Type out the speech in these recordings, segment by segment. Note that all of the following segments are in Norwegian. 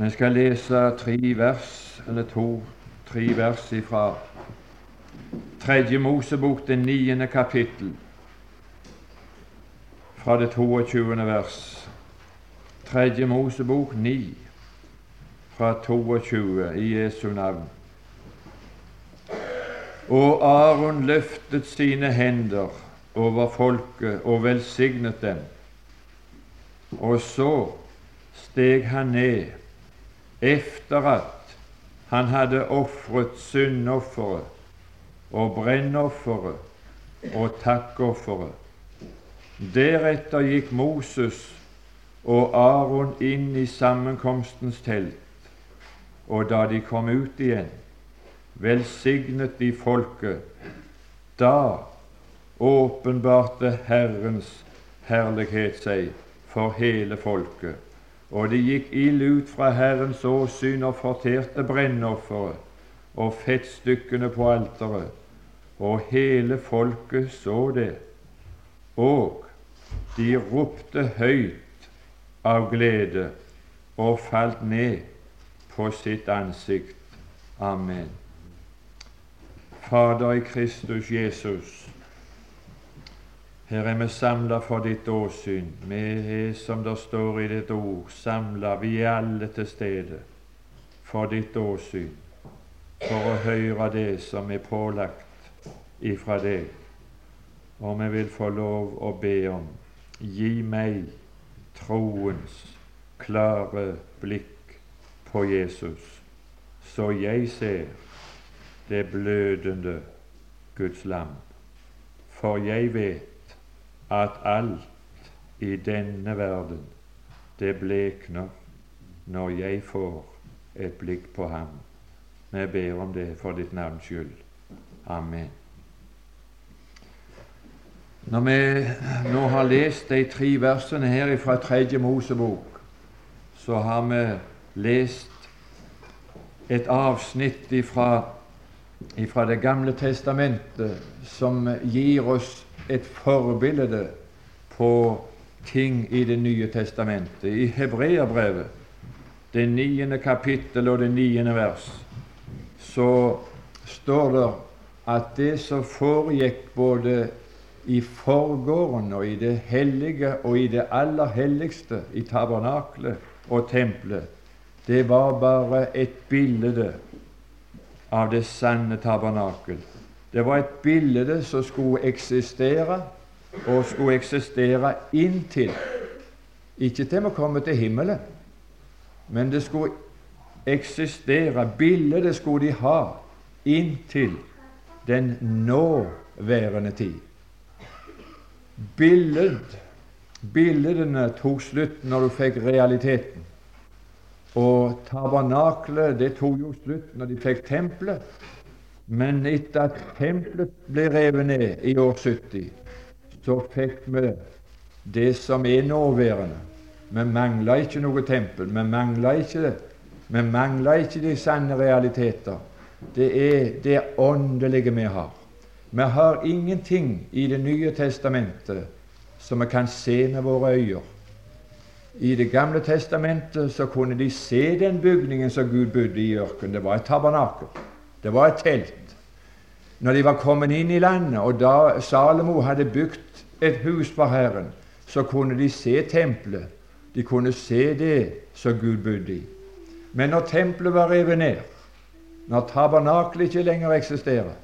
Vi skal lese tre vers, eller to-tre vers ifra Tredje Mosebok, det niende kapittel, fra det 22. vers. Tredje Mosebok 9, fra 22, i Jesu navn. Og Aron løftet sine hender over folket og velsignet dem. Og så steg han ned efter at han hadde ofret syndofferet og brennofferet og takkofferet. Deretter gikk Moses og Aron inn i sammenkomstens telt, og da de kom ut igjen, velsignet de folket. Da åpenbarte Herrens herlighet seg for hele folket, og det gikk ild ut fra Herrens åsyn og forterte brennofferet og fettstykkene på alteret, og hele folket så det, og de ropte høyt av glede og falt ned på sitt ansikt. Amen. Fader i Kristus Jesus, her er vi samla for ditt åsyn. Vi er, som det står i ditt ord, samla, vi er alle til stede for ditt åsyn, for å høre det som er pålagt ifra deg. Og vi vil få lov å be om gi meg troens klare blikk på Jesus, så jeg ser det blødende Guds lam. For jeg vet at alt i denne verden, det blekner når jeg får et blikk på ham. Vi ber om det for ditt navns skyld. Amen. Når vi nå har lest de tre versene her fra Tredje Mosebok, så har vi lest et avsnitt fra Det gamle testamentet som gir oss et forbilde på ting i Det nye testamentet. I Hebreabrevet, det niende kapittel og det niende vers, så står det at det som foregikk både i forgården og i det hellige og i det aller helligste, i tabernaklet og tempelet, det var bare et bilde av det sanne tabernakel. Det var et bilde som skulle eksistere, og skulle eksistere inntil Ikke til vi kommer til himmelen, men det skulle eksistere. Bildet skulle de ha inntil den nåværende tid. Billed, Bildene tok slutt når du fikk realiteten. Og tabernaklet det tok jo slutt når de fikk tempelet. Men etter at tempelet ble revet ned i år 70, så fikk vi det som er nåværende. Vi mangla ikke noe tempel. Vi mangla ikke. Vi mangler ikke de sanne realiteter. Det er det åndelige vi har. Vi har ingenting i Det nye testamentet som vi kan se med våre øyne. I Det gamle testamentet så kunne de se den bygningen som Gud bodde i ørkenen. Det var et tabernakel. Det var et telt. Når de var kommet inn i landet, og da Salomo hadde bygd et hus for Herren, så kunne de se tempelet. De kunne se det som Gud bodde i. Men når tempelet var revet ned, når tabernakelet ikke lenger eksisterer,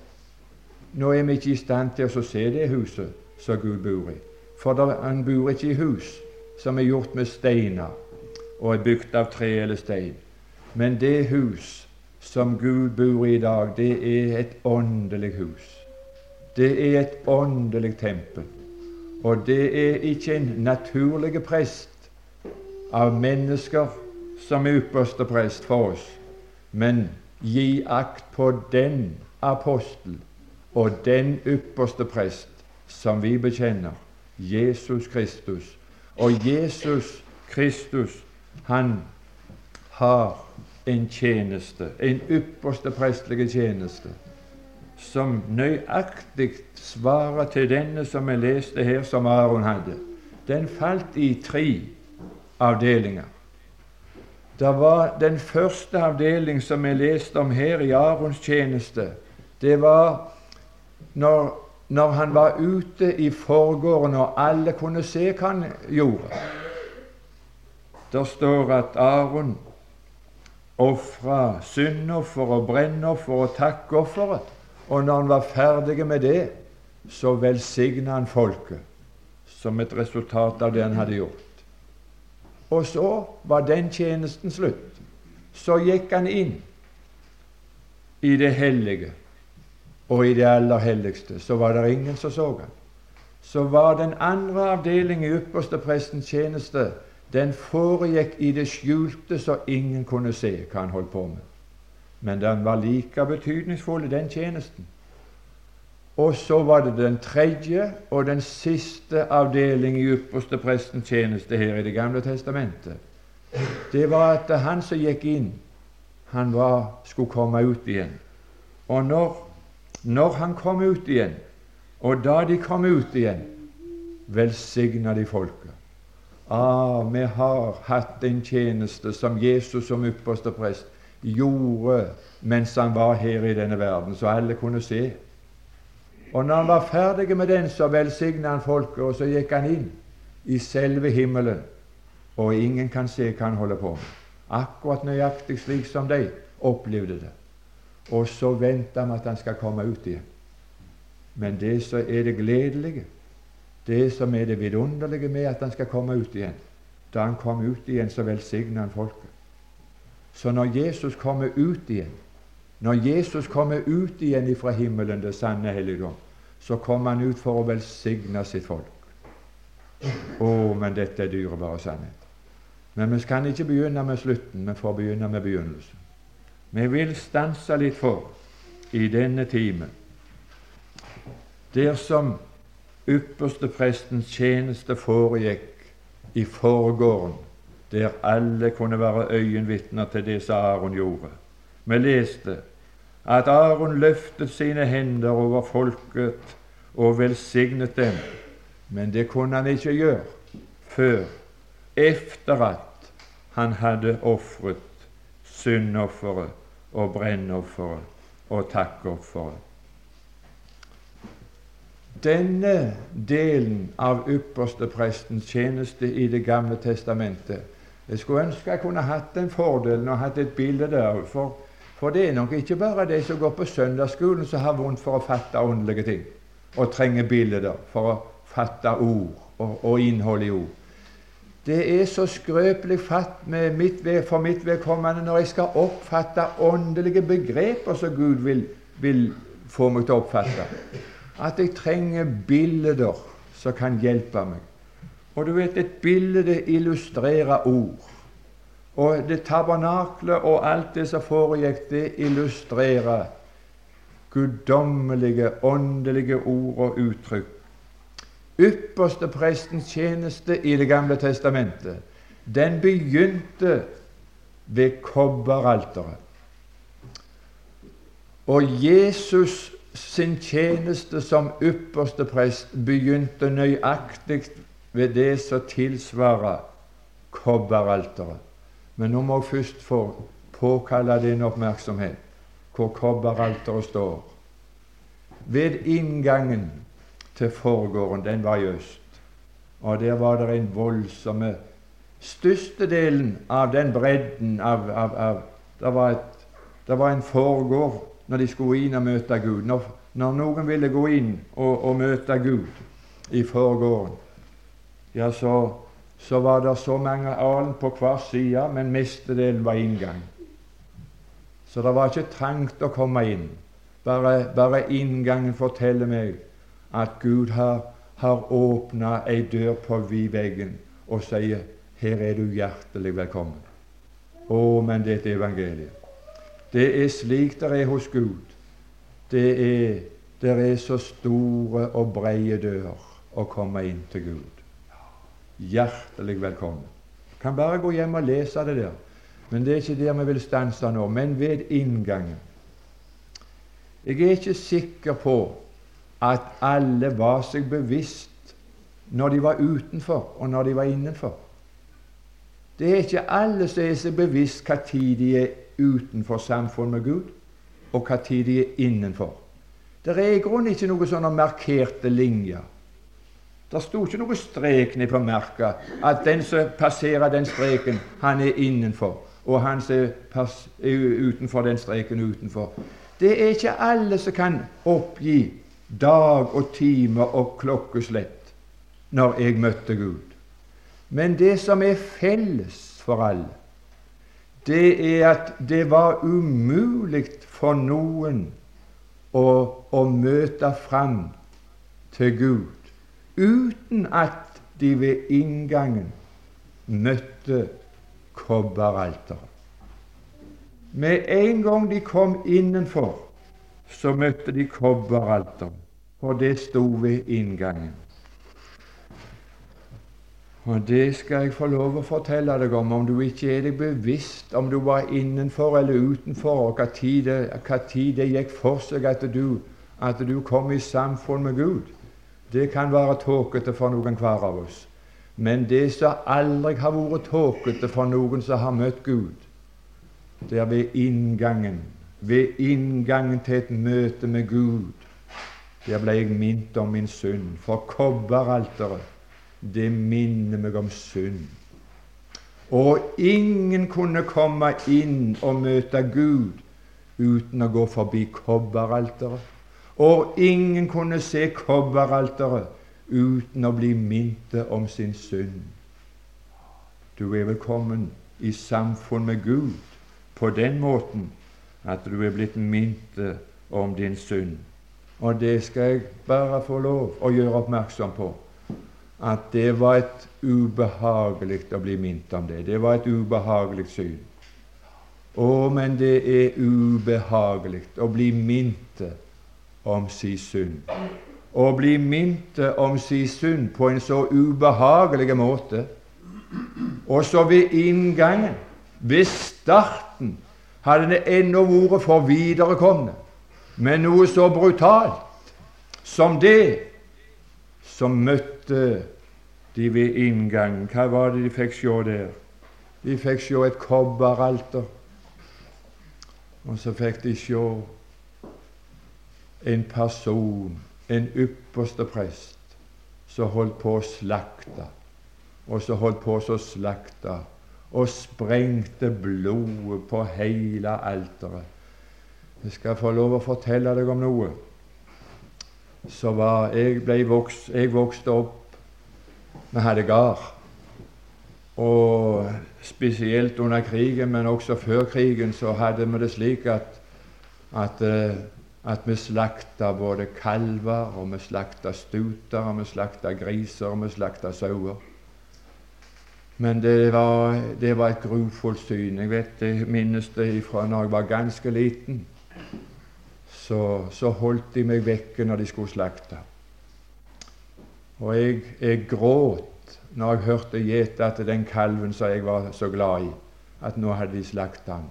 nå er vi ikke i stand til å se det huset som Gud bor i. For han bor ikke i hus som er gjort med steiner og er bygd av tre eller stein. Men det hus som Gud bor i i dag, det er et åndelig hus. Det er et åndelig tempel. Og det er ikke en naturlig prest av mennesker som er ypperste prest for oss, men gi akt på den apostel og den ypperste prest som vi bekjenner, Jesus Kristus, og Jesus Kristus, han har en tjeneste, en ypperste prestelige tjeneste, som nøyaktig svarer til denne som jeg leste her, som Aron hadde. Den falt i tre avdelinger. Det var den første avdeling som jeg leste om her i Arons tjeneste. Det var når, når han var ute i forgården og alle kunne se hva han gjorde. Der står at Aron ofra syndoffer og brennoffer og takkofferet. Og når han var ferdig med det, så velsigna han folket som et resultat av det han hadde gjort. Og så var den tjenesten slutt. Så gikk han inn i det hellige, og i det aller helligste så var det ingen som så han. Så var den andre avdeling i ypperste prestens tjeneste den foregikk i det skjulte, så ingen kunne se hva han holdt på med. Men den var like betydningsfull, den tjenesten. Og så var det den tredje og den siste avdeling i ypperste prestens tjeneste her i Det gamle testamentet. Det var at han som gikk inn, han var, skulle komme ut igjen. Og når, når han kom ut igjen, og da de kom ut igjen, velsigna de folket. Ah, vi har hatt en tjeneste som Jesus som ypperste prest gjorde mens han var her i denne verden, så alle kunne se. Og når han var ferdig med den, så velsigna han folket, og så gikk han inn i selve himmelen. Og ingen kan se hva han holder på med. Akkurat nøyaktig slik som de opplevde det. Og så venter han at han skal komme ut igjen. Men det som er det gledelige, det som er det vidunderlige med at han skal komme ut igjen Da han kom ut igjen, så velsigner han folket. Så når Jesus kommer ut igjen, når Jesus kommer ut igjen ifra himmelen, det sanne helligdom, så kommer han ut for å velsigne sitt folk. Å, men dette er dyrebare sannhet. Men vi kan ikke begynne med slutten, vi får begynne med begynnelsen. Vi vil stanse litt for i denne timen, der som ypperste prestens tjeneste foregikk i forgården, der alle kunne være øyenvitner til det som Aron gjorde. Vi leste at Aron løftet sine hender over folket og velsignet dem, men det kunne han ikke gjøre før efter at han hadde ofret syndofferet og brennofferet og takkofferet. Denne delen av ypperste prestens tjeneste i Det gamle testamentet Jeg skulle ønske jeg kunne hatt den fordelen og hatt et bilde der. For, for det er nok ikke bare de som går på søndagsskolen som har vondt for å fatte åndelige ting og trenger bilder for å fatte ord og, og innhold i ord. Det er så skrøpelig fatt mitt, for mitt vedkommende når jeg skal oppfatte åndelige begreper som Gud vil, vil få meg til å oppfatte at jeg trenger bilder som kan hjelpe meg. Og du vet, et bilde illustrerer ord. Og det tabernaklet og alt det som foregikk, det illustrerer guddommelige, åndelige ord og uttrykk. Ypperste prestens tjeneste i Det gamle testamentet, den begynte ved kobberalteret. Og Jesus sin tjeneste som ypperste prest begynte nøyaktig ved det som tilsvarer kobberalteret. Men nå må jeg først få påkalle din oppmerksomhet hvor kobberalteret står. Ved inngangen til forgården, den var i øst, og der var det en voldsom Størstedelen av den bredden av, av, av det, var et, det var en forgård når de skulle inn og møte Gud. Når, når noen ville gå inn og, og møte Gud i forgården, ja, så, så var det så mange alen på hver side, men mestedelen var inngang. Så det var ikke trangt å komme inn. Bare, bare inngangen forteller meg at Gud har, har åpna ei dør på vid veggen og sier 'Her er du hjertelig velkommen'. Å, men det er et evangelium. Det er slik det er hos Gud. Det er, der er så store og breie dører å komme inn til Gud. Hjertelig velkommen. Kan bare gå hjem og lese det der. Men det er ikke der vi vil stanse nå, men ved inngangen. Jeg er ikke sikker på at alle var seg bevisst når de var utenfor, og når de var innenfor. Det er ikke alle som er seg bevisst hva tid de er utenfor samfunnet med Gud, og hva tid de er innenfor. Det er i grunnen ikke noen sånne markerte linjer. Det sto ikke noe strek ned på merka at den som passerer den streken, han er innenfor, og han som er utenfor den streken, utenfor. Det er ikke alle som kan oppgi dag og time og klokkeslett når jeg møtte Gud. Men det som er felles for alle, det er at det var umulig for noen å, å møte fram til Gud uten at de ved inngangen møtte kobberalteret. Med en gang de kom innenfor, så møtte de kobberalteret, for det sto ved inngangen. Og det skal jeg få lov å fortelle deg om, om du ikke er deg bevisst om du var innenfor eller utenfor, og hva tid det, hva tid det gikk for seg at du, at du kom i samfunn med Gud. Det kan være tåkete for noen hver av oss. Men det som aldri har vært tåkete for noen som har møtt Gud, det er ved inngangen, ved inngangen til et møte med Gud. Der ble jeg minnet om min synd. For kobberalteret det minner meg om synd. Og ingen kunne komme inn og møte Gud uten å gå forbi kobberalteret. Og ingen kunne se kobberalteret uten å bli minnet om sin synd. Du er velkommen i samfunn med Gud på den måten at du er blitt minnet om din synd. Og det skal jeg bare få lov å gjøre oppmerksom på at det var et ubehagelig å bli minnet om det. Det var et ubehagelig syn. Å, men det er ubehagelig å bli minnet om si synd. Å bli minnet om si synd på en så ubehagelig måte. Og så ved inngangen, ved starten, hadde det ennå vært for viderekomne. Men noe så brutalt som det som møtte de ved inngangen. Hva var det de fikk se der? De fikk se et kobberalter. Og så fikk de se en person, en ypperste prest, som holdt på å slakte. Og så holdt på å slakte og sprengte blodet på hele alteret. Jeg skal få lov å fortelle deg om noe så var jeg, vokst, jeg vokste opp Vi hadde gard. Og spesielt under krigen, men også før krigen, så hadde vi det slik at, at, eh, at vi slakta både kalver, og vi slakta stuter, og vi slakta griser, og vi slakta sauer. Men det var, det var et grufullt syn. Jeg vet, jeg minnes det fra da jeg var ganske liten så, så holdt de meg vekke når de skulle slakte. Og jeg, jeg gråt når jeg hørte gjete etter den kalven som jeg var så glad i, at nå hadde de slakta han.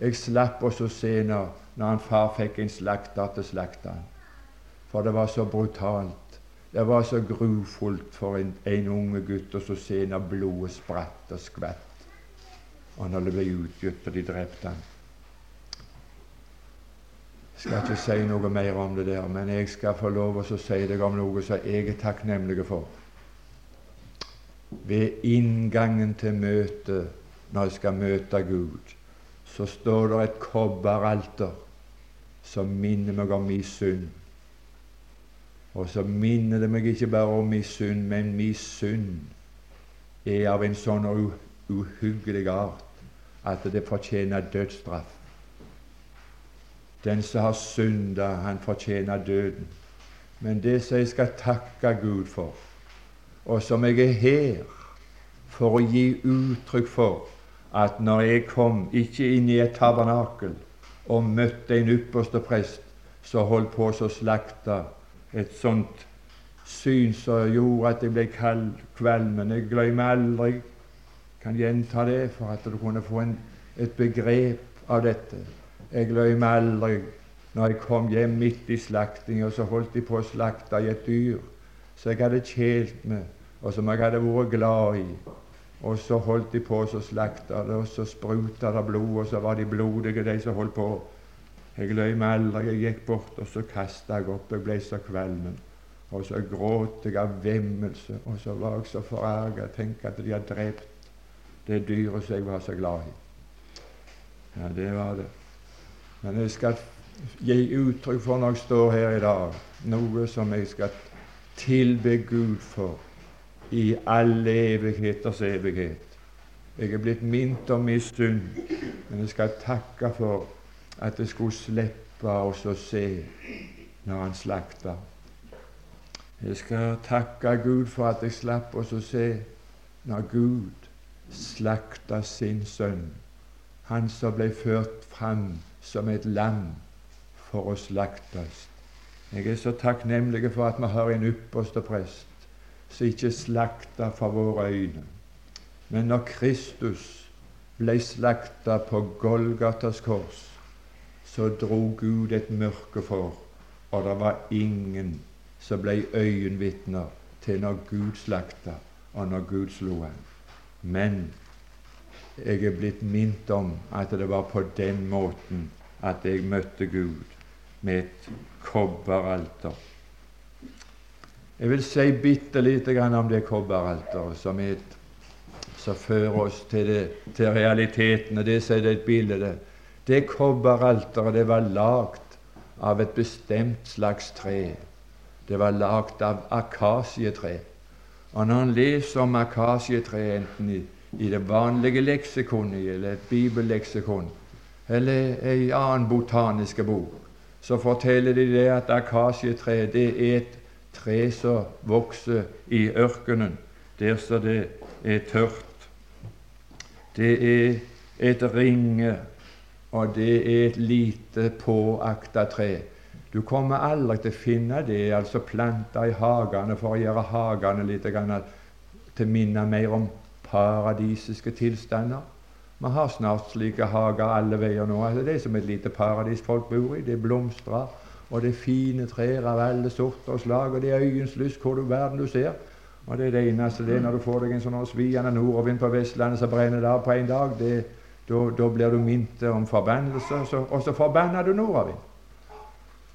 Jeg slapp også se når, når han far fikk en slakter til å slakte han. For det var så brutalt. Det var så grufullt for en, en unge gutt å se når blodet spratt og skvatt, og når det ble utgitt og de drepte han skal ikke si noe mer om det der, men jeg skal få lov å si deg om noe som jeg er takknemlig for. Ved inngangen til møtet, når jeg skal møte Gud, så står det et kobberalter som minner meg om min synd. Og så minner det meg ikke bare om min synd, men min synd er av en sånn uhyggelig art at det fortjener dødsstraff. Den som har synda, han fortjener døden. Men det som jeg skal takke Gud for, og som jeg er her for å gi uttrykk for at når jeg kom ikke inn i et tabernakel og møtte en ypperste prest som holdt på å slakte et sånt syn som gjorde at jeg ble kald kvalmen. Jeg glemmer aldri kan gjenta det for at du kunne få en, et begrep av dette. Jeg glemmer aldri når jeg kom hjem midt i slaktinga, så holdt de på å slakte i et dyr som jeg hadde kjelt med, og som jeg hadde vært glad i. Og så holdt de på, å slakta det, og så spruta det blod, og så var de blodige, de som holdt på. Jeg glemmer aldri jeg gikk bort, og så kasta jeg opp. Jeg ble så kvalmen. Og så gråt jeg av vemmelse, og så var jeg så forarga. Tenk at de har drept det dyret som jeg var så glad i. Ja, det var det. Men jeg skal gi uttrykk for når jeg står her i dag, noe som jeg skal tilbe Gud for i alle evigheters evighet. Jeg er blitt minnet om min synd, men jeg skal takke for at jeg skulle slippe oss å se når han slakta. Jeg skal takke Gud for at jeg slapp oss å se når Gud slakta sin sønn, han som ble ført fram som et lam for å slaktes. Jeg er så takknemlig for at vi har en ypperste prest som ikke slakta for våre øyne. Men når Kristus ble slakta på Golgatas kors, så dro Gud et mørke for, og det var ingen som ble øyenvitner til når Gud slakta, og når Gud slo ham. Men jeg er blitt minnet om at det var på den måten at jeg møtte Gud med et kobberalter. Jeg vil si bitte lite grann om det kobberalteret som, som fører oss til, det, til realiteten. og Det er et bilde. Det kobberalteret det var lagd av et bestemt slags tre. Det var lagd av akasietre. Og når en leser om akasietre, enten i, i, det vanlige leksikonet eller et bibelleksikon eller ei annen botaniske bok, så forteller de det at akasietre det er et tre som vokser i ørkenen, der så det er tørt. Det er et ringe, og det er et lite påakta tre. Du kommer aldri til å finne det altså planta i hagene for å gjøre hagene litt til minne mer om paradisiske tilstander. Vi har snart slike hager alle veier nå. Altså, det er som et lite paradis folk bor i. Det blomstrer og det er fine trær av alle sorter og slag, og det er øyens lyst hvor du verden du ser. Og det er det eneste det er når du får deg en sånn sviende nordavind på Vestlandet som brenner det av på en dag. Da, blir du minnet om forbannelse, og så forbanner du nordavind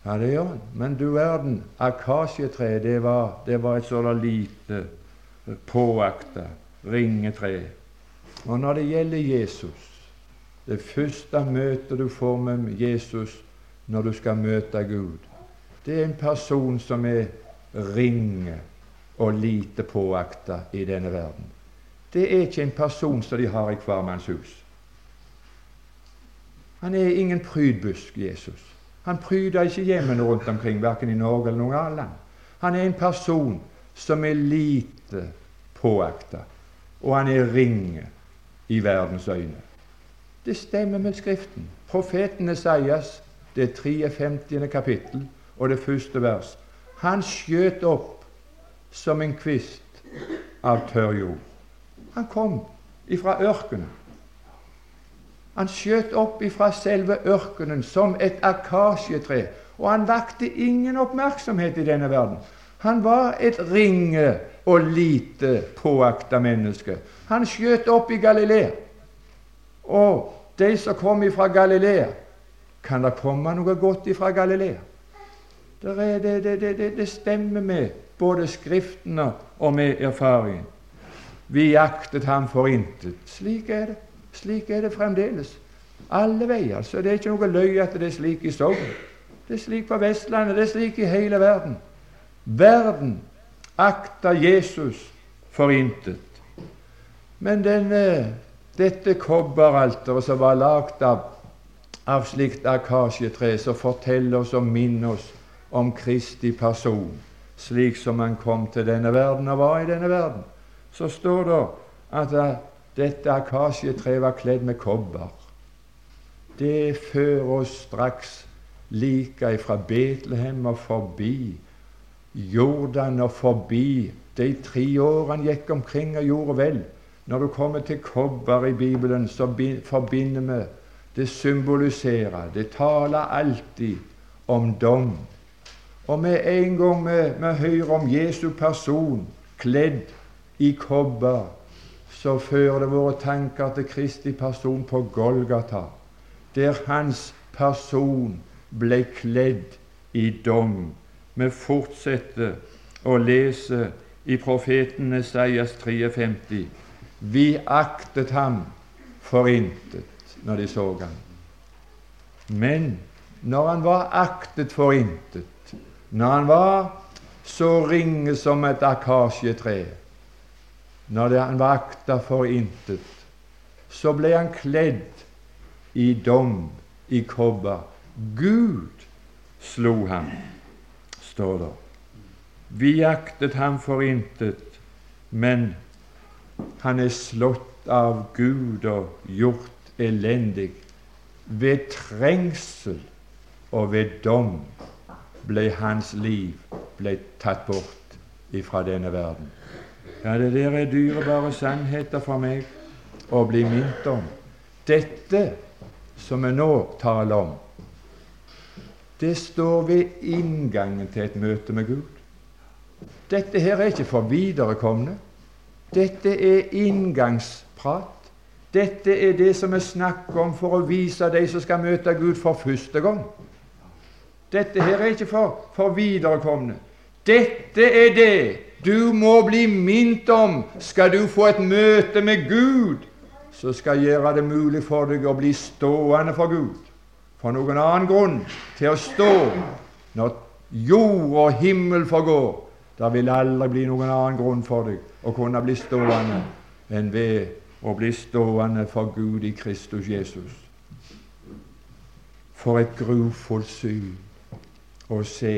Ja, det gjør han. Men du verden, akasjetre, det det var et sånt lite, påakta ringetre. Og når det gjelder Jesus, det første møtet du får med Jesus når du skal møte Gud. Det er en person som er ringe og lite påakta i denne verden. Det er ikke en person som de har i hver Han er ingen prydbusk, Jesus. Han pryder ikke hjemmene rundt omkring, verken i Norge eller noe annet land. Han er en person som er lite påakta, og han er ringe i verdens øyne. Det stemmer med Skriften. Profeten Esaias det 53. kapittel og det første vers. Han skjøt opp som en kvist av tørr jord. Han kom ifra ørkenen. Han skjøt opp ifra selve ørkenen som et akasjetre, og han vakte ingen oppmerksomhet i denne verden. Han var et ringe og lite påakta menneske. Han skjøt opp i Galilea. Og de som kom ifra Galilea, kan det komme noe godt ifra Galilea? Det, det, det, det, stemmer med både Skriftene og med erfaringen. Vi jaktet ham for intet. Slik er det. Slik er det fremdeles. Alle veier. Så det er ikke noe løye at det er slik i Sogn. Det er slik på Vestlandet. Det er slik i hele verden. Verden akta Jesus for intet. Men denne, dette kobberalteret som var lagd av av slikt akasjetre som forteller oss og minner oss om Kristi person, slik som han kom til denne verden og var i denne verden, så står det at dette akasjetreet var kledd med kobber. Det fører oss straks like ifra Betlehem og forbi Jordan og forbi de tre årene gikk omkring og gjorde vel. Når du kommer til kobber i Bibelen, så forbinder vi det symboliserer, det taler alltid om dom. Og med en gang vi, vi hører om Jesu person kledd i kobber, så fører det våre tanker til Kristi person på Golgata, der hans person ble kledd i dom. Vi fortsetter å lese i profeten Esaias 53. Vi aktet ham for intet når de så ham. Men når han var aktet for intet, når han var så ringe som et akasjetre, når han var akta for intet, så ble han kledd i dom, i kobber. Gud slo ham, står det. Vi jaktet ham for intet, men han er slått av Gud og gjort elendig. Ved trengsel og ved dom ble hans liv ble tatt bort ifra denne verden. Ja, det der er dyrebare sannheter for meg å bli minnet om. Dette som vi nå taler om, det står ved inngangen til et møte med Gud. Dette her er ikke for viderekomne. Dette er inngangsprat. Dette er det som er snakk om for å vise de som skal møte Gud for første gang. Dette her er ikke for, for viderekomne. Dette er det du må bli minnet om skal du få et møte med Gud som skal gjøre det mulig for deg å bli stående for Gud. For noen annen grunn til å stå når jord og himmel forgår, det vil aldri bli noen annen grunn for deg å kunne bli stående enn ved å bli stående for Gud i Kristus Jesus. For et grufullt syn å se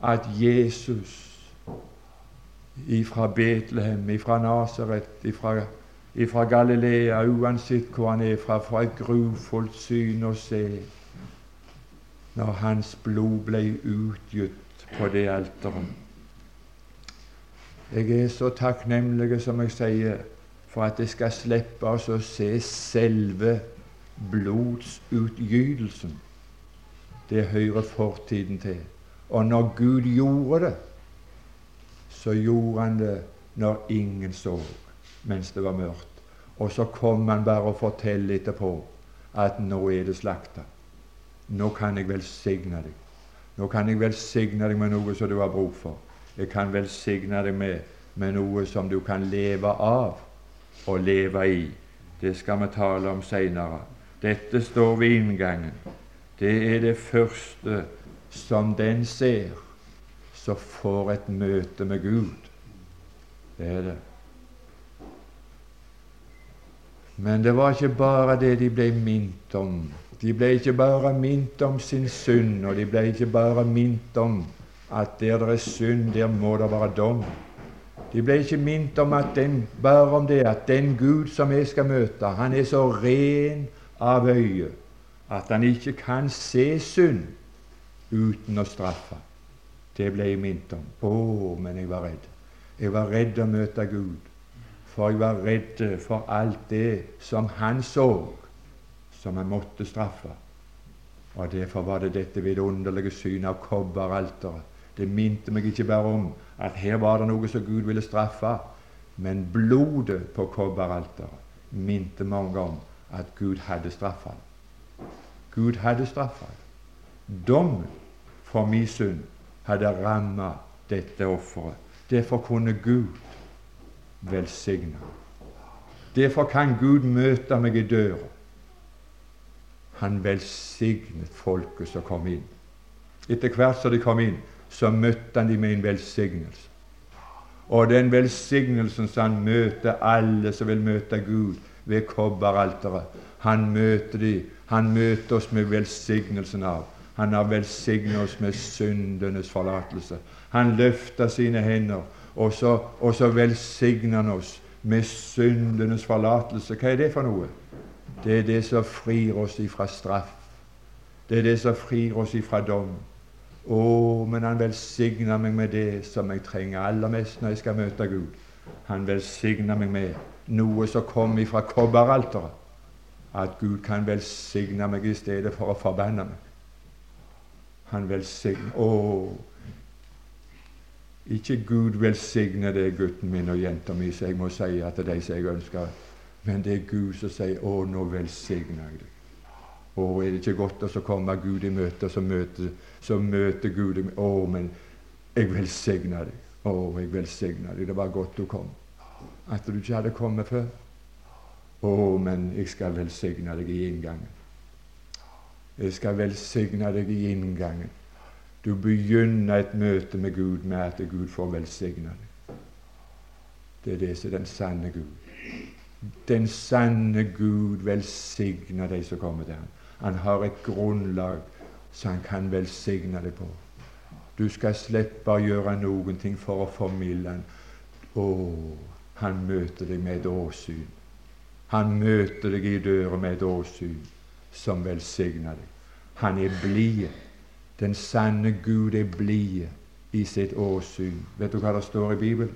at Jesus ifra Betlehem, ifra Nasaret, ifra, ifra Galilea, uansett hvor han er fra, for et grufullt syn å se når hans blod ble utgitt på det alteret. Jeg er så takknemlig, som jeg sier, for at jeg skal slippe oss å se selve blodsutgytelsen. Det hører fortiden til. Og når Gud gjorde det, så gjorde han det når ingen så, mens det var mørkt. Og så kom han bare og forteller etterpå at nå er det slakta. Nå kan jeg velsigne deg. Nå kan jeg velsigne deg med noe som du har bruk for. Jeg kan velsigne deg med, med noe som du kan leve av og leve i. Det skal vi tale om seinere. Dette står ved inngangen. Det er det første som den ser som får et møte med Gud. Det er det. Men det var ikke bare det de ble minnet om. De ble ikke bare minnet om sin synd, og de ble ikke bare minnet om at der det er synd, der må det være dom. De ble ikke minnet om at den, bare om det at den Gud som jeg skal møte, han er så ren av øye at han ikke kan se synd uten å straffe. Det ble jeg minnet om. Å, men jeg var redd. Jeg var redd å møte Gud, for jeg var redd for alt det som han så, som han måtte straffe. Og Derfor var det dette vidunderlige synet av kobberalteret. Det minte meg ikke bare om at her var det noe som Gud ville straffe, men blodet på kobberalteret minte mange om at Gud hadde straffa Gud hadde straffa Dommen for min synd hadde ramma dette offeret. Derfor kunne Gud velsigne. Derfor kan Gud møte meg i døra. Han velsignet folket som kom inn. Etter hvert som de kom inn, så møtte han dem med en velsignelse. Og den velsignelsen som han møter alle som vil møte Gud ved kobberalteret, han møter de, han møter oss med velsignelsen av han har velsignet oss med syndenes forlatelse. Han løfter sine hender, og så, og så velsigner han oss med syndenes forlatelse. Hva er det for noe? Det er det som frir oss ifra straff. Det er det som frir oss ifra dom. Å, men han velsigner meg med det som jeg trenger aller mest når jeg skal møte Gud. Han velsigner meg med noe som kommer ifra kobberalteret. At Gud kan velsigne meg i stedet for å forbanne meg. Han velsigner Å, Ikke Gud velsigne deg, gutten min og jenta mi, så jeg må si er de som jeg ønsker, men det er Gud som sier 'Å, nå velsigner jeg deg'. Å, er det ikke godt å komme Gud i møte, så møter, så møter Gud deg Å, men jeg velsigner deg. Å, jeg velsigner deg. Det var godt du kom. At du ikke hadde kommet før. Å, men jeg skal velsigne deg i inngangen. Jeg skal velsigne deg i inngangen. Du begynner et møte med Gud med at Gud får velsigne deg. Det er det som er den sanne Gud. Den sanne Gud velsigner de som kommer til ham. Han har et grunnlag som han kan velsigne deg på. Du skal slippe å gjøre noen ting for å formidle han. Å, han møter deg med et åsyn. Han møter deg i døra med et åsyn som velsigner deg. Han er blid. Den sanne Gud er blid i sitt åsyn. Vet du hva det står i Bibelen?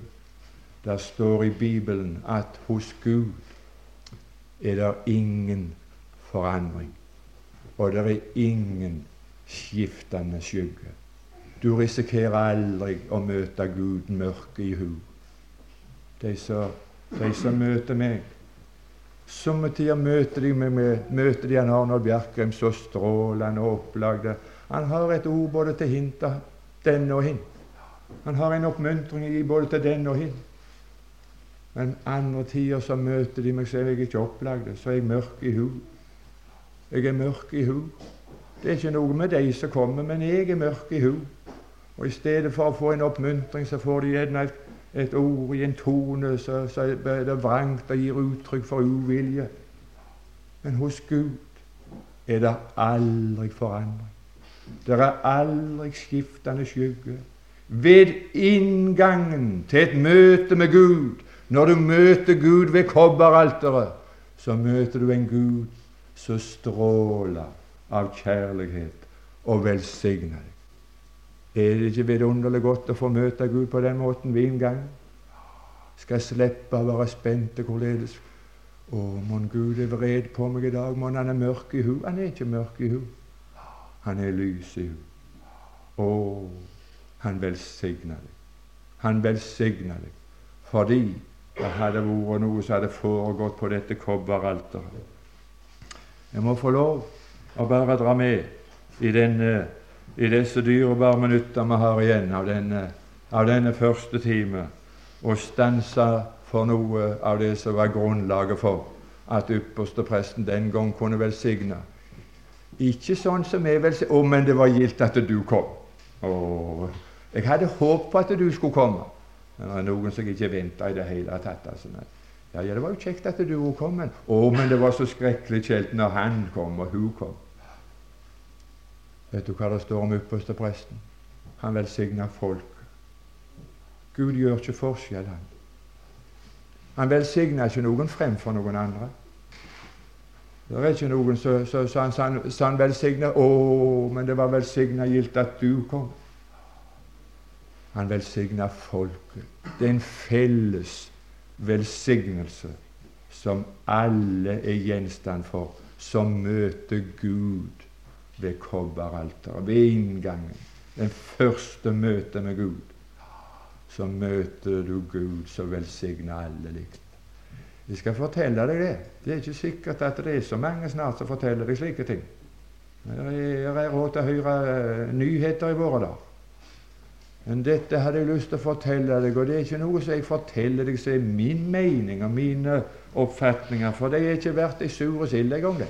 Det står i Bibelen at hos Gud er det ingen forandring, og det er ingen skiftende skygge. Du risikerer aldri å møte Gud mørke i hu. De de som møter meg Somme tider møter de, med, med, møter de han Arnold Bjerkreim så strålende og opplagde. Han har et ord både til hinta, den og hin. Han har en oppmuntring i både til den og hin. Men andre tider så møter de meg, så er jeg ikke opplagd. Så er jeg mørk i hu. Jeg er mørk i hu. Det er ikke noe med de som kommer, men jeg er mørk i hu. Og i stedet for å få en oppmuntring, så får de gjerne et et ord i en tone så, så er det vrangt og gir uttrykk for uvilje. Men hos Gud er det aldri forandring. Det er aldri skiftende skygge. Ved inngangen til et møte med Gud, når du møter Gud ved kobberalteret, så møter du en Gud som stråler av kjærlighet og velsigner deg. Er det ikke vidunderlig godt å få møte Gud på den måten ved inngangen? Skal jeg slippe å være spent hvorledes Å, mon Gud er vred på meg i dag. Mon han er mørk i hu. Han er ikke mørk i hu. Han er lys i henne. Å, han velsigner deg. Han velsigner deg fordi det hadde vært noe som hadde foregått på dette kobberalteret. Jeg må få lov å bare dra med i denne i disse dyrebare minutter vi har igjen av denne, av denne første time, og stanse for noe av det som var grunnlaget for at ypperstepresten den gang kunne velsigne. Ikke sånn som jeg vil si 'Å, men det var gildt at du kom'. Å, jeg hadde håp på at du skulle komme. Men det er noen som ikke venta i det hele tatt. Altså. Ja, ja, det var jo kjekt at du kom, men Å, men det var så skrekkelig kjelt når han kom, og hun kom. Vet du hva det står om ypperstepresten? Han velsigner folk. Gud gjør ikke forskjell, han. Han velsigner ikke noen fremfor noen andre. Det er ikke noen som velsigner 'Å, men det var velsigna gildt at du kom'. Han velsigna folket. Det er en felles velsignelse som alle er gjenstand for, som møter Gud ved kobberalteret, ved inngangen. Den første møtet med Gud. Så møter du Gud som velsigner alle likt. Jeg skal fortelle deg det. Det er ikke sikkert at det er så mange snart som forteller deg slike ting. Det er råd til å høre eh, nyheter i våre dager. Men dette hadde jeg lyst til å fortelle deg, og det er ikke noe som jeg forteller deg som er min mening og mine oppfatninger, for det er ikke verdt ei sur sild engang, det.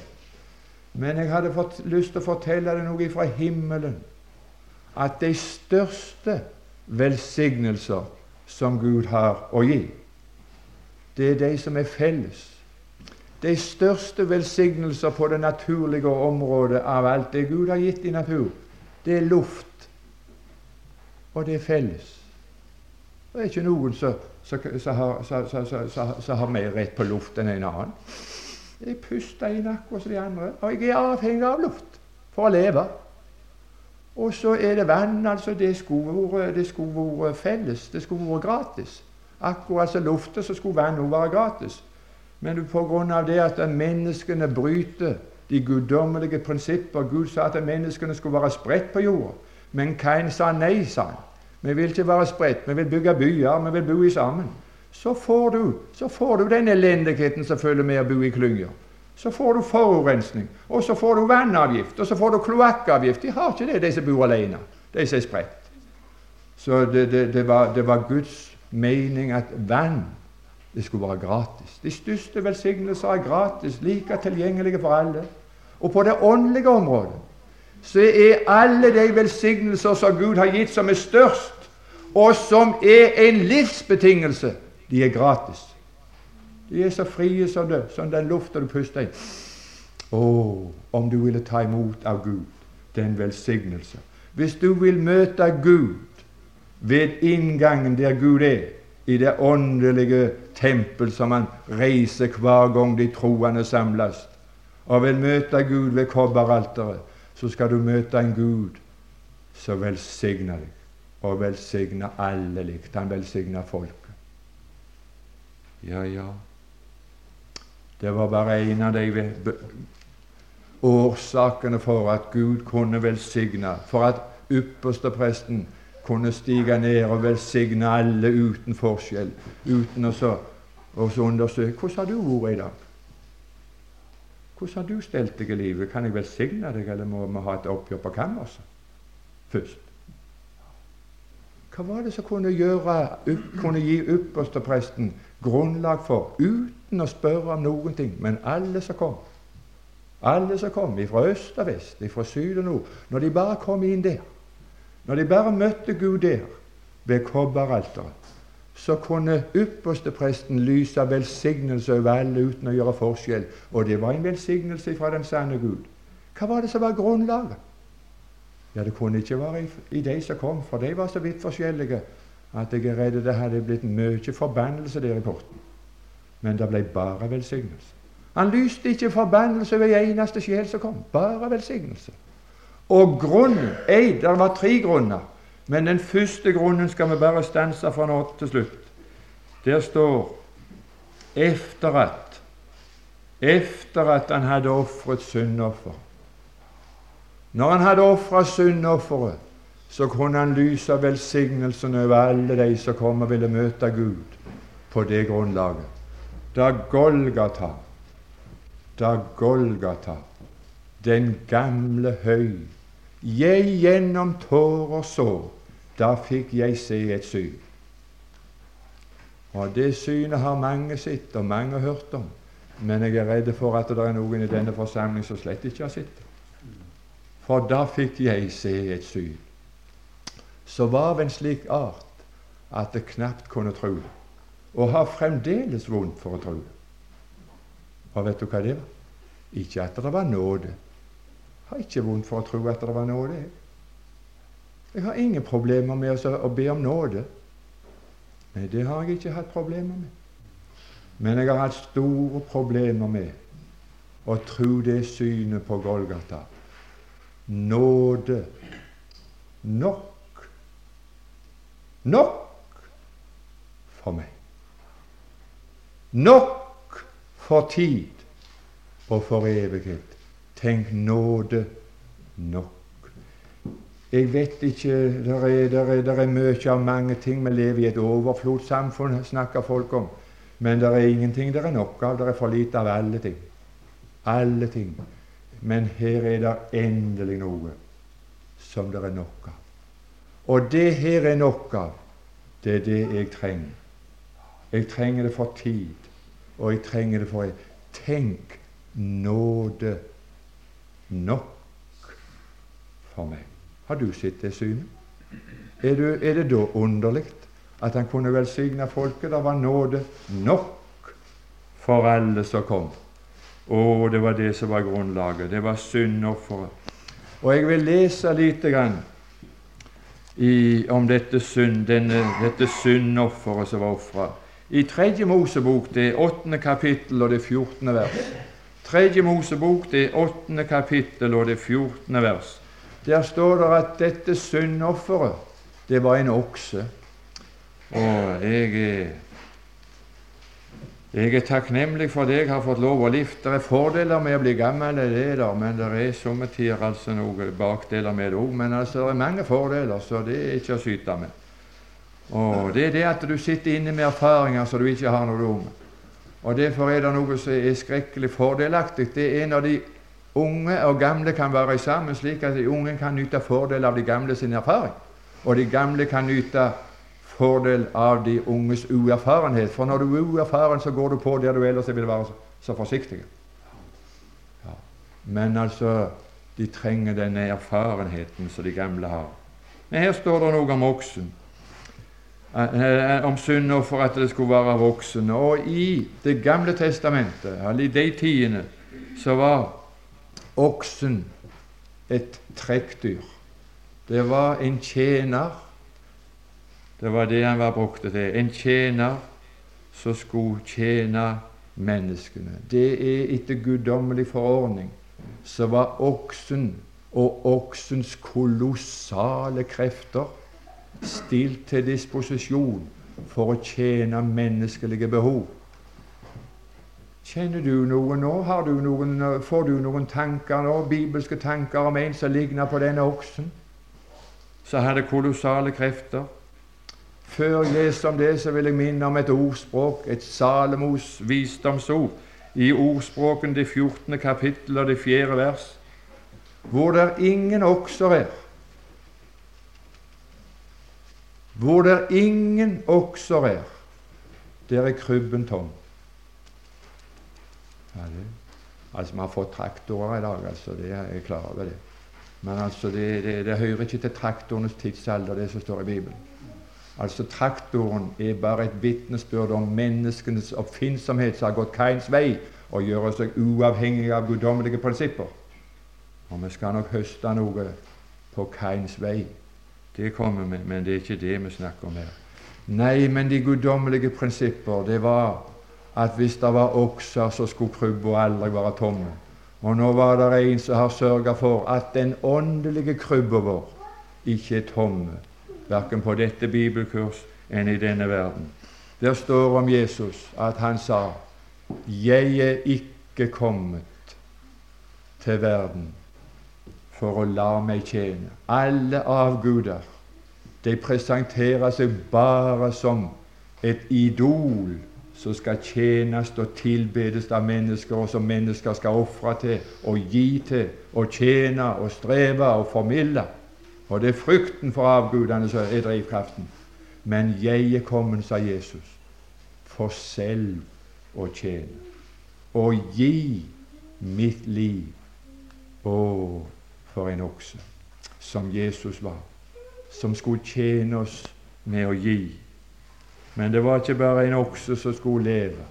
Men jeg hadde fått lyst til å fortelle deg noe fra himmelen. At de største velsignelser som Gud har å gi, det er de som er felles. De største velsignelser på det naturlige området av alt det Gud har gitt i natur, det er luft, og det er felles. Det er ikke noen som har, mer rett på luft enn en annen. Jeg puster inn akkurat som de andre. Og jeg er avhengig av luft for å leve. Og så er det vann. altså Det skulle vært felles. Det skulle vært gratis. Akkurat som lufta, så skulle vann også være gratis. Men pga. det at menneskene bryter de guddommelige prinsipper Gud sa at menneskene skulle være spredt på jorda. Men Kain sa nei, sa han. Vi vil ikke være spredt. Vi vil bygge byer. Vi vil bo i sammen. Så får du, så får du den elendigheten som følger med å bo i klynger. Så får du forurensning, og så får du vannavgift, og så får du kloakkavgift. De har ikke det, de som bor alene, de som er spredt. Så det, det, det, var, det var Guds mening at vann det skulle være gratis. De største velsignelser er gratis, like tilgjengelige for alle. Og på det åndelige området så er alle de velsignelser som Gud har gitt, som er størst, og som er en livsbetingelse, de er gratis. De er så frie som, det, som den lufta du puster inn. Å, om du ville ta imot av Gud den velsignelse. Hvis du vil møte Gud ved inngangen der Gud er, i det åndelige tempel som han reiser hver gang de troende samles, og vil møte Gud ved kobberalteret, så skal du møte en Gud som velsigner deg, og velsigner alle likt. Han velsigner folket. Ja, ja Det var bare en av de årsakene for at Gud kunne velsigne, for at ypperstepresten kunne stige ned og velsigne alle uten forskjell, uten å så, undersøke Hvordan har du vært i dag? Hvordan har du stelt deg i livet? Kan jeg velsigne deg, eller må vi ha et oppgjør på kammerset først? Hva var det som kunne, gjøre, kunne gi ypperstepresten grunnlag for, uten å spørre om noen ting, men alle som kom? Alle som kom, fra øst og vest, fra syd og nord, når de bare kom inn der når de bare møtte Gud der, ved kobberalteret, så kunne ypperstepresten lyse velsignelse over alle uten å gjøre forskjell. Og det var en velsignelse fra den sanne Gud. Hva var det som var grunnlaget? Ja, Det kunne ikke være i, de som kom, for de var så vidt forskjellige at jeg er redd det hadde blitt mye forbannelse der i porten. Men det ble bare velsignelse. Han lyste ikke forbannelse en eneste sjel som kom. Bare velsignelse. Og grunnen ei, Det var tre grunner, men den første grunnen skal vi bare stanse fra nå til slutt. Der står efter at efter at han hadde ofret syndoffer. Når han hadde ofra syndofferet, så kunne han lyse velsignelsen over alle de som kom og ville møte Gud på det grunnlaget. Da Golgata, da Golgata, den gamle høy, jeg gjennom tårer så, da fikk jeg se et syn. Og Det synet har mange sett og mange hørt om, men jeg er redd for at det er noen i denne forsamling som slett ikke har sett det. For da fikk jeg se et syn som var av en slik art at det knapt kunne tro det, og har fremdeles vondt for å tro det. Og vet du hva det var? Ikke at det var nåde, har ikke vondt for å tro at det var nåde. Jeg har ingen problemer med å be om nåde. Nei, det har jeg ikke hatt problemer med. Men jeg har hatt store problemer med å tro det synet på Golgata. Nåde nok. Nok for meg. Nok for tid og for evighet. Tenk nåde nok. Jeg vet ikke der er, der er, der er mye av mange ting. Vi lever i et overflodssamfunn, snakker folk om. Men det er ingenting det er nok av. Det er for lite av alle ting. Alle ting. Men her er det endelig noe som det er nok av. Og det her er nok av. Det er det jeg trenger. Jeg trenger det for tid, og jeg trenger det for Tenk nåde nok for meg. Har du sett det synet? Er, det da underlig at han kunne velsigne folket? Det var nåde nok for alle som kom. Å, det var det som var grunnlaget. Det var syndofferet. Og jeg vil lese lite grann i, om dette, synd, denne, dette syndofferet som var ofra. I Tredje Mosebok, det åttende kapittel og det fjortende vers. Tredje Mosebok, det åttende kapittel og det fjortende vers. Der står det at dette syndofferet, det var en okse. Og jeg er, jeg er takknemlig for det jeg har fått lov å lifte. Det er fordeler med å bli gammel, det er der, men det er somme tider altså noen bakdeler med det òg. Men altså, det er mange fordeler, så det er ikke å syte med. Og Det er det at du sitter inne med erfaringer som du ikke har er ung. Og Derfor er det noe som er skrekkelig fordelaktig. Det er når de unge og gamle kan være sammen, slik at de unge kan nyte fordel av de gamle sin erfaring. Og de gamle kan nyte fordel av de unges uerfarenhet. For når du er uerfaren, så går du på der du ellers vil være så, så forsiktig. Ja. Men altså, de trenger denne erfarenheten som de gamle har. Men her står det noe om oksen. Eh, eh, om synda for at det skulle være voksen. Og i Det gamle testamentet, eller i de tidene, så var oksen et trekkdyr. Det var en tjener. Det var det han var brukt til. En tjener som skulle tjene menneskene. Det er etter guddommelig forordning. Så var oksen og oksens kolossale krefter stilt til disposisjon for å tjene menneskelige behov. Kjenner du noe nå? Du noen, får du noen tanker nå, bibelske tanker om en som ligner på denne oksen? Som hadde kolossale krefter? Før jeg leser om det, så vil jeg minne om et ordspråk, et Salomos visdomsord, i ordspråken det 14. kapittel og det 4. vers, hvor det ingen okser er, Hvor det ingen okser er, der er krybben tom. Ja, det. Altså, Vi har fått traktorer i dag, altså, det er jeg klar over. det. Men altså, det, det, det hører ikke til traktorenes tidsalder, det som står i Bibelen. Altså, Traktoren er bare et vitnesbyrd om menneskenes oppfinnsomhet som har gått Kains vei, og gjør seg uavhengig av guddommelige prinsipper. Og vi skal nok høste noe på Kains vei. Det kommer vi, men det er ikke det vi snakker om her. Nei, men de guddommelige prinsipper, det var at hvis det var okser, så skulle krybba aldri være tomme. Og nå var det en som har sørga for at den åndelige krybba vår ikke er tomme, verken på dette bibelkurs enn i denne verden. Der står om Jesus at han sa 'Jeg er ikke kommet til verden for å la meg tjene. Alle avguder de presenterer seg bare som et idol som skal tjenes og tilbedes av mennesker, og som mennesker skal ofre til og gi til og tjene og streve og formidle. Og det er frykten for avgudene som er drivkraften. Men jeg er kommet, sa Jesus, for selv å tjene og gi mitt liv. Å, for en okse som Jesus var, som skulle tjene oss med å gi. Men det var ikke bare en okse som skulle leve,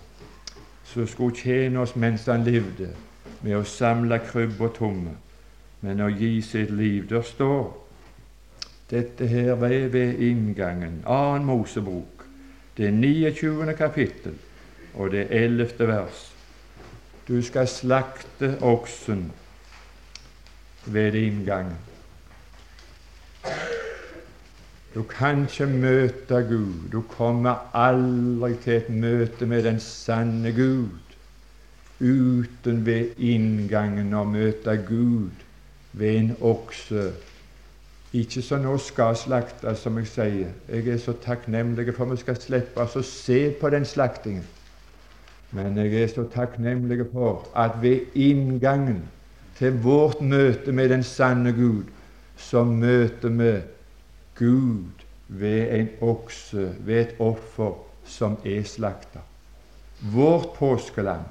som skulle tjene oss mens han levde, med å samle krybb og tomme, men å gi sitt liv. Der står dette her ved, ved inngangen, annen Mosebok, det 29. kapittel og det 11. vers. Du skal slakte oksen ved inngangen. Du kan ikke møte Gud. Du kommer aldri til et møte med den sanne Gud uten ved inngangen å møte Gud ved en okse. Ikke som nå skal slaktes, som jeg sier. Jeg er så takknemlig for at vi skal slippe å se på den slaktingen. Men jeg er så takknemlig for at ved inngangen til vårt møte med den sanne Gud, så møter vi Gud ved en okse, ved et offer som er slakta. Vårt påskeland,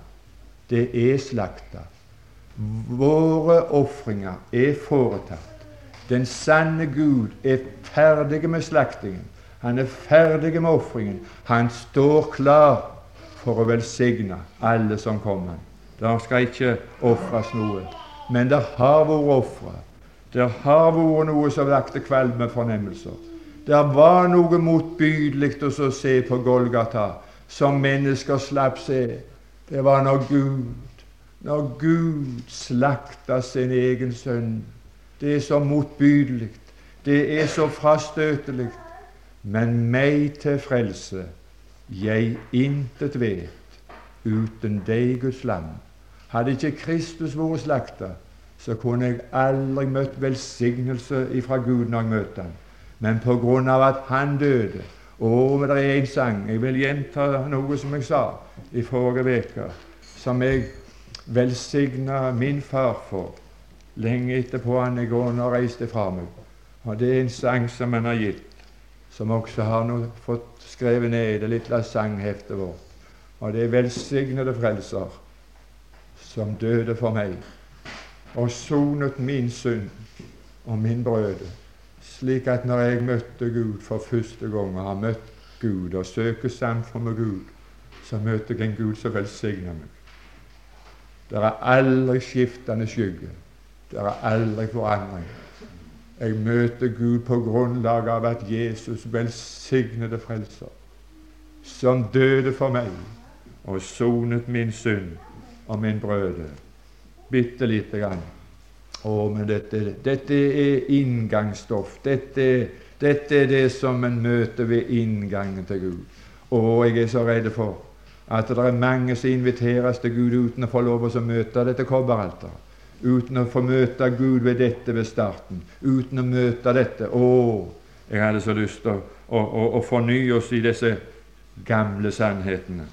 det er slakta. Våre ofringer er foretatt. Den sanne Gud er ferdig med slaktingen. Han er ferdig med ofringen. Han står klar for å velsigne alle som kommer. Der skal ikke ofres noe. Men det har vært ofre. Det har vært noe som vakte kvalme fornemmelser. Det var noe motbydelig å se på Golgata, som mennesker slapp se. Det var når Gud, når Gud slakta sin egen sønn. Det er så motbydelig. Det er så frastøtelig. Men meg til frelse jeg intet vet uten deg, Guds lam. Hadde ikke Kristus vært slakta, så kunne jeg aldri møtt velsignelse ifra Gud når jeg møtte ham. Men på grunn av at han døde, men det er en sang Jeg vil gjenta noe som jeg sa i forrige uke, som jeg velsigna min far for lenge etterpå han i går og reiste fra meg. Og det er en sang som han har gitt, som også har nå fått skrevet ned i det lille sangheftet vårt. Og det er 'Velsignede Frelser', som døde for meg og sonet min synd og min brøde, slik at når jeg møtte Gud for første gang og har møtt Gud og søker samfunn med Gud, så møter jeg en Gud som velsigner meg. Det er aldri skiftende skygge. Det er aldri forandring. Jeg møter Gud på grunnlag av at Jesus velsignede frelser, som døde for meg og sonet min synd og min brøde. Bitte lite grann. Å, men dette, dette er inngangsstoff. Dette, dette, er det som en møter ved inngangen til Gud. Å, jeg er så redd for at det er mange som inviteres til Gud uten å få lov å møte dette kobberalteret. Uten å få møte Gud ved dette ved starten. Uten å møte dette. Å, jeg hadde så lyst til å, å, å, å fornye oss i disse gamle sannhetene.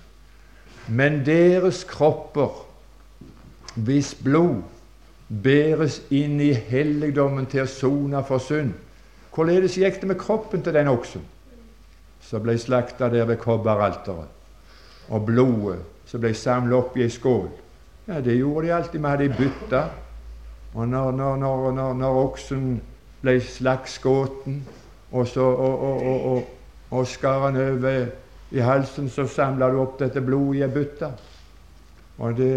Men deres kropper, hvis blod bæres inn i helligdommen til å sone for synd Hvorledes gikk det med kroppen til den oksen som ble slakta der ved kobberalteret? Og blodet som ble samla opp i ei skål? Ja, det gjorde de alltid. Vi hadde ei bytte. Og når, når, når, når, oksen ble slagsskåten og, så, og, og, og, og skar han over i halsen, så samla du opp dette blodet i ei bytte. Og det,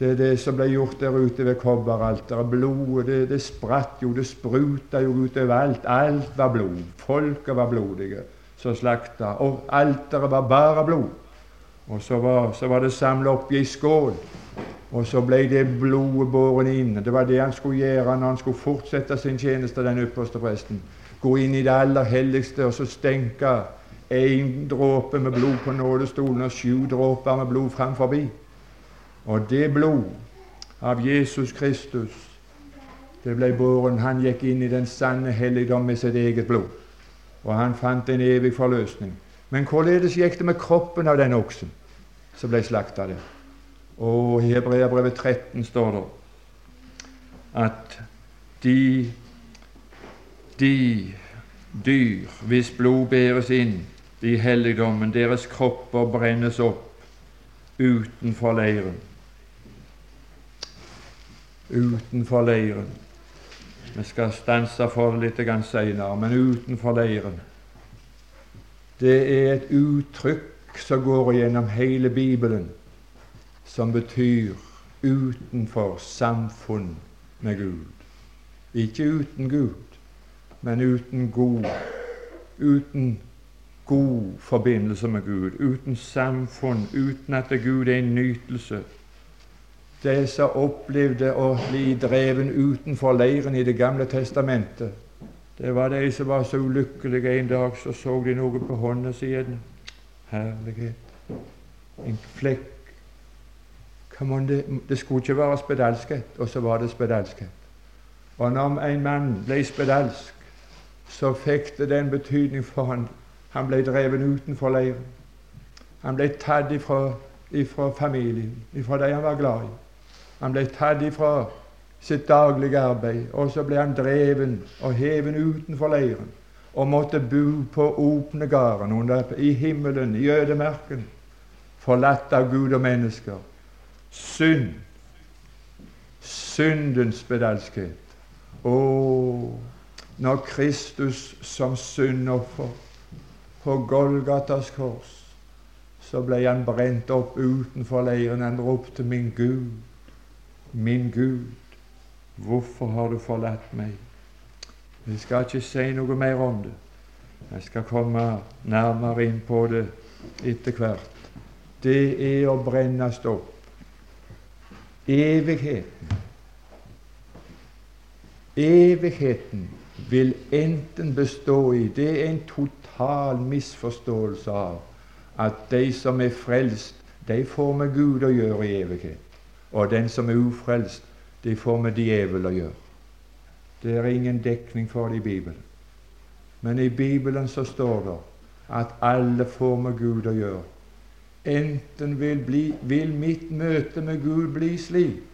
det er det som ble gjort der ute ved kobberalteret. Blodet det, det spratt jo, det spruta jo utover alt. Alt var blod. Folket var blodige som slakta. Og alteret var bare blod. Og så var, så var det samla oppi ei skål. Og så ble det blodet båret inn. Det var det han skulle gjøre når han skulle fortsette sin tjeneste, den ypperste presten. Gå inn i det aller helligste og så stenke én dråpe med blod på nådestolen og sju dråper med blod fram forbi. Og det blod av Jesus Kristus, det ble båren Han gikk inn i den sanne helligdom med sitt eget blod. Og han fant en evig forløsning. Men hvorledes gikk det med kroppen av den oksen? som ble slakta der. Og i Hebreabrevet 13 står det at de, de dyr hvis blod bæres inn i helligdommen, deres kropper brennes opp utenfor leiren. Utenfor leiren. Vi skal stanse for det litt seinere, men utenfor leiren. Det er et uttrykk som går gjennom hele Bibelen, som betyr utenfor samfunn med Gud. Ikke uten Gud, men uten god, uten god forbindelse med Gud, uten samfunn, uten at Gud er en nytelse. De som opplevde å bli dreven utenfor leiren i Det gamle testamentet, det var de som var så ulykkelige en dag, så så de noe på hånda siden herlighet. En flekk. Det, det, skulle ikke være spedalskhet, og så var det spedalskhet. Og når en mann ble spedalsk, så fikk det den betydning for han Han ble dreven utenfor leiren. Han ble tatt ifra, ifra familien, ifra de han var glad i. Han ble tatt ifra sitt daglige arbeid, og så ble han dreven og heven utenfor leiren og måtte bo på åpne gården i himmelen, i ødemarken, forlatt av Gud og mennesker. Synd, syndens spedalskhet. Å, når Kristus som syndoffer på Golgatas kors, så ble han brent opp utenfor leiren. Han ropte, 'Min Gud, min Gud, hvorfor har du forlatt meg?' Jeg skal ikke si noe mer om det. Jeg skal komme nærmere inn på det etter hvert. Det er å brennes opp. Evigheten. Evigheten vil enten bestå i Det er en total misforståelse av at de som er frelst, de får med Gud å gjøre i evighet. Og den som er ufrelst, det får med djevel å gjøre. Det er ingen dekning for det i Bibelen. Men i Bibelen så står det at alle får med Gud å gjøre. Enten vil, bli, vil mitt møte med Gud bli slik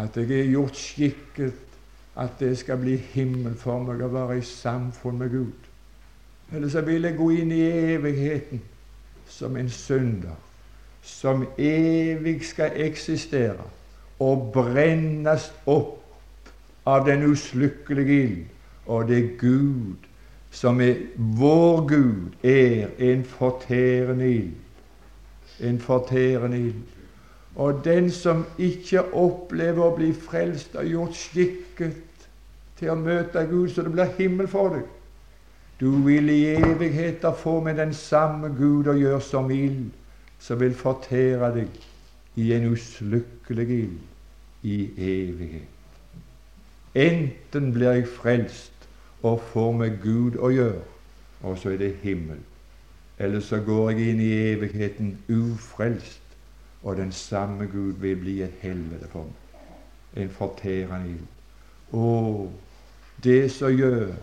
at jeg er gjort skikket at det skal bli himmel for meg å være i samfunn med Gud. Eller så vil jeg gå inn i evigheten som en synder, som evig skal eksistere og brennes opp av den uslukkelige ild. Og det Gud som er vår Gud, er en fortærende ild. En fortærende ild. Og den som ikke opplever å bli frelst, og gjort skikket til å møte Gud, så det blir himmel for deg. Du vil i evigheter få med den samme Gud å gjøre som ild, som vil fortære deg i en uslukkelig ild i evighet. Enten blir jeg frelst og får med Gud å gjøre, og så er det himmel. Eller så går jeg inn i evigheten ufrelst og den samme Gud vil bli et helvete for meg. En fortærende ild. Å, det som gjør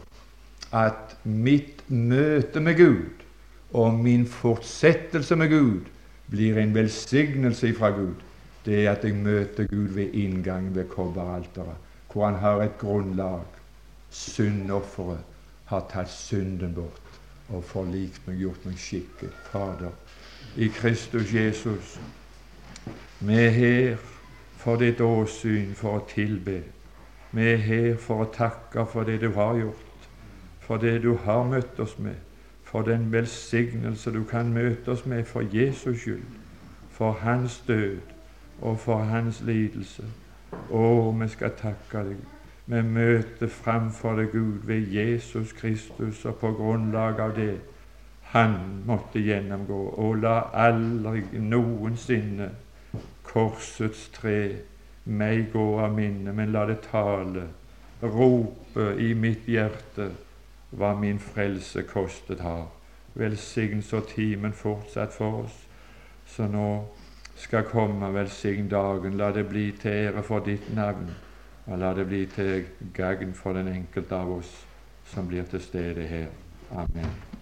at mitt møte med Gud og min fortsettelse med Gud blir en velsignelse fra Gud, det er at jeg møter Gud ved inngangen ved kobberalteret, hvor han har et grunnlag. Syndofferet har tatt synden bort og forlikt meg, gjort meg skikket. Fader, i Kristus Jesus vi er her for ditt åsyn, for å tilbe. Vi er her for å takke for det du har gjort, for det du har møtt oss med, for den velsignelse du kan møte oss med for Jesus skyld, for hans død og for hans lidelse. Å, vi skal takke deg. Vi møter framfor deg, Gud, ved Jesus Kristus, og på grunnlag av det han måtte gjennomgå. Og la aldri noensinne korsets tre meg gå av minne, men la det tale, rope i mitt hjerte hva min frelse kostet har. Velsign så timen fortsatt for oss, så nå skal komme, velsign dagen. La det bli til ære for ditt navn, og la det bli til gagn for den enkelte av oss som blir til stede her. Amen.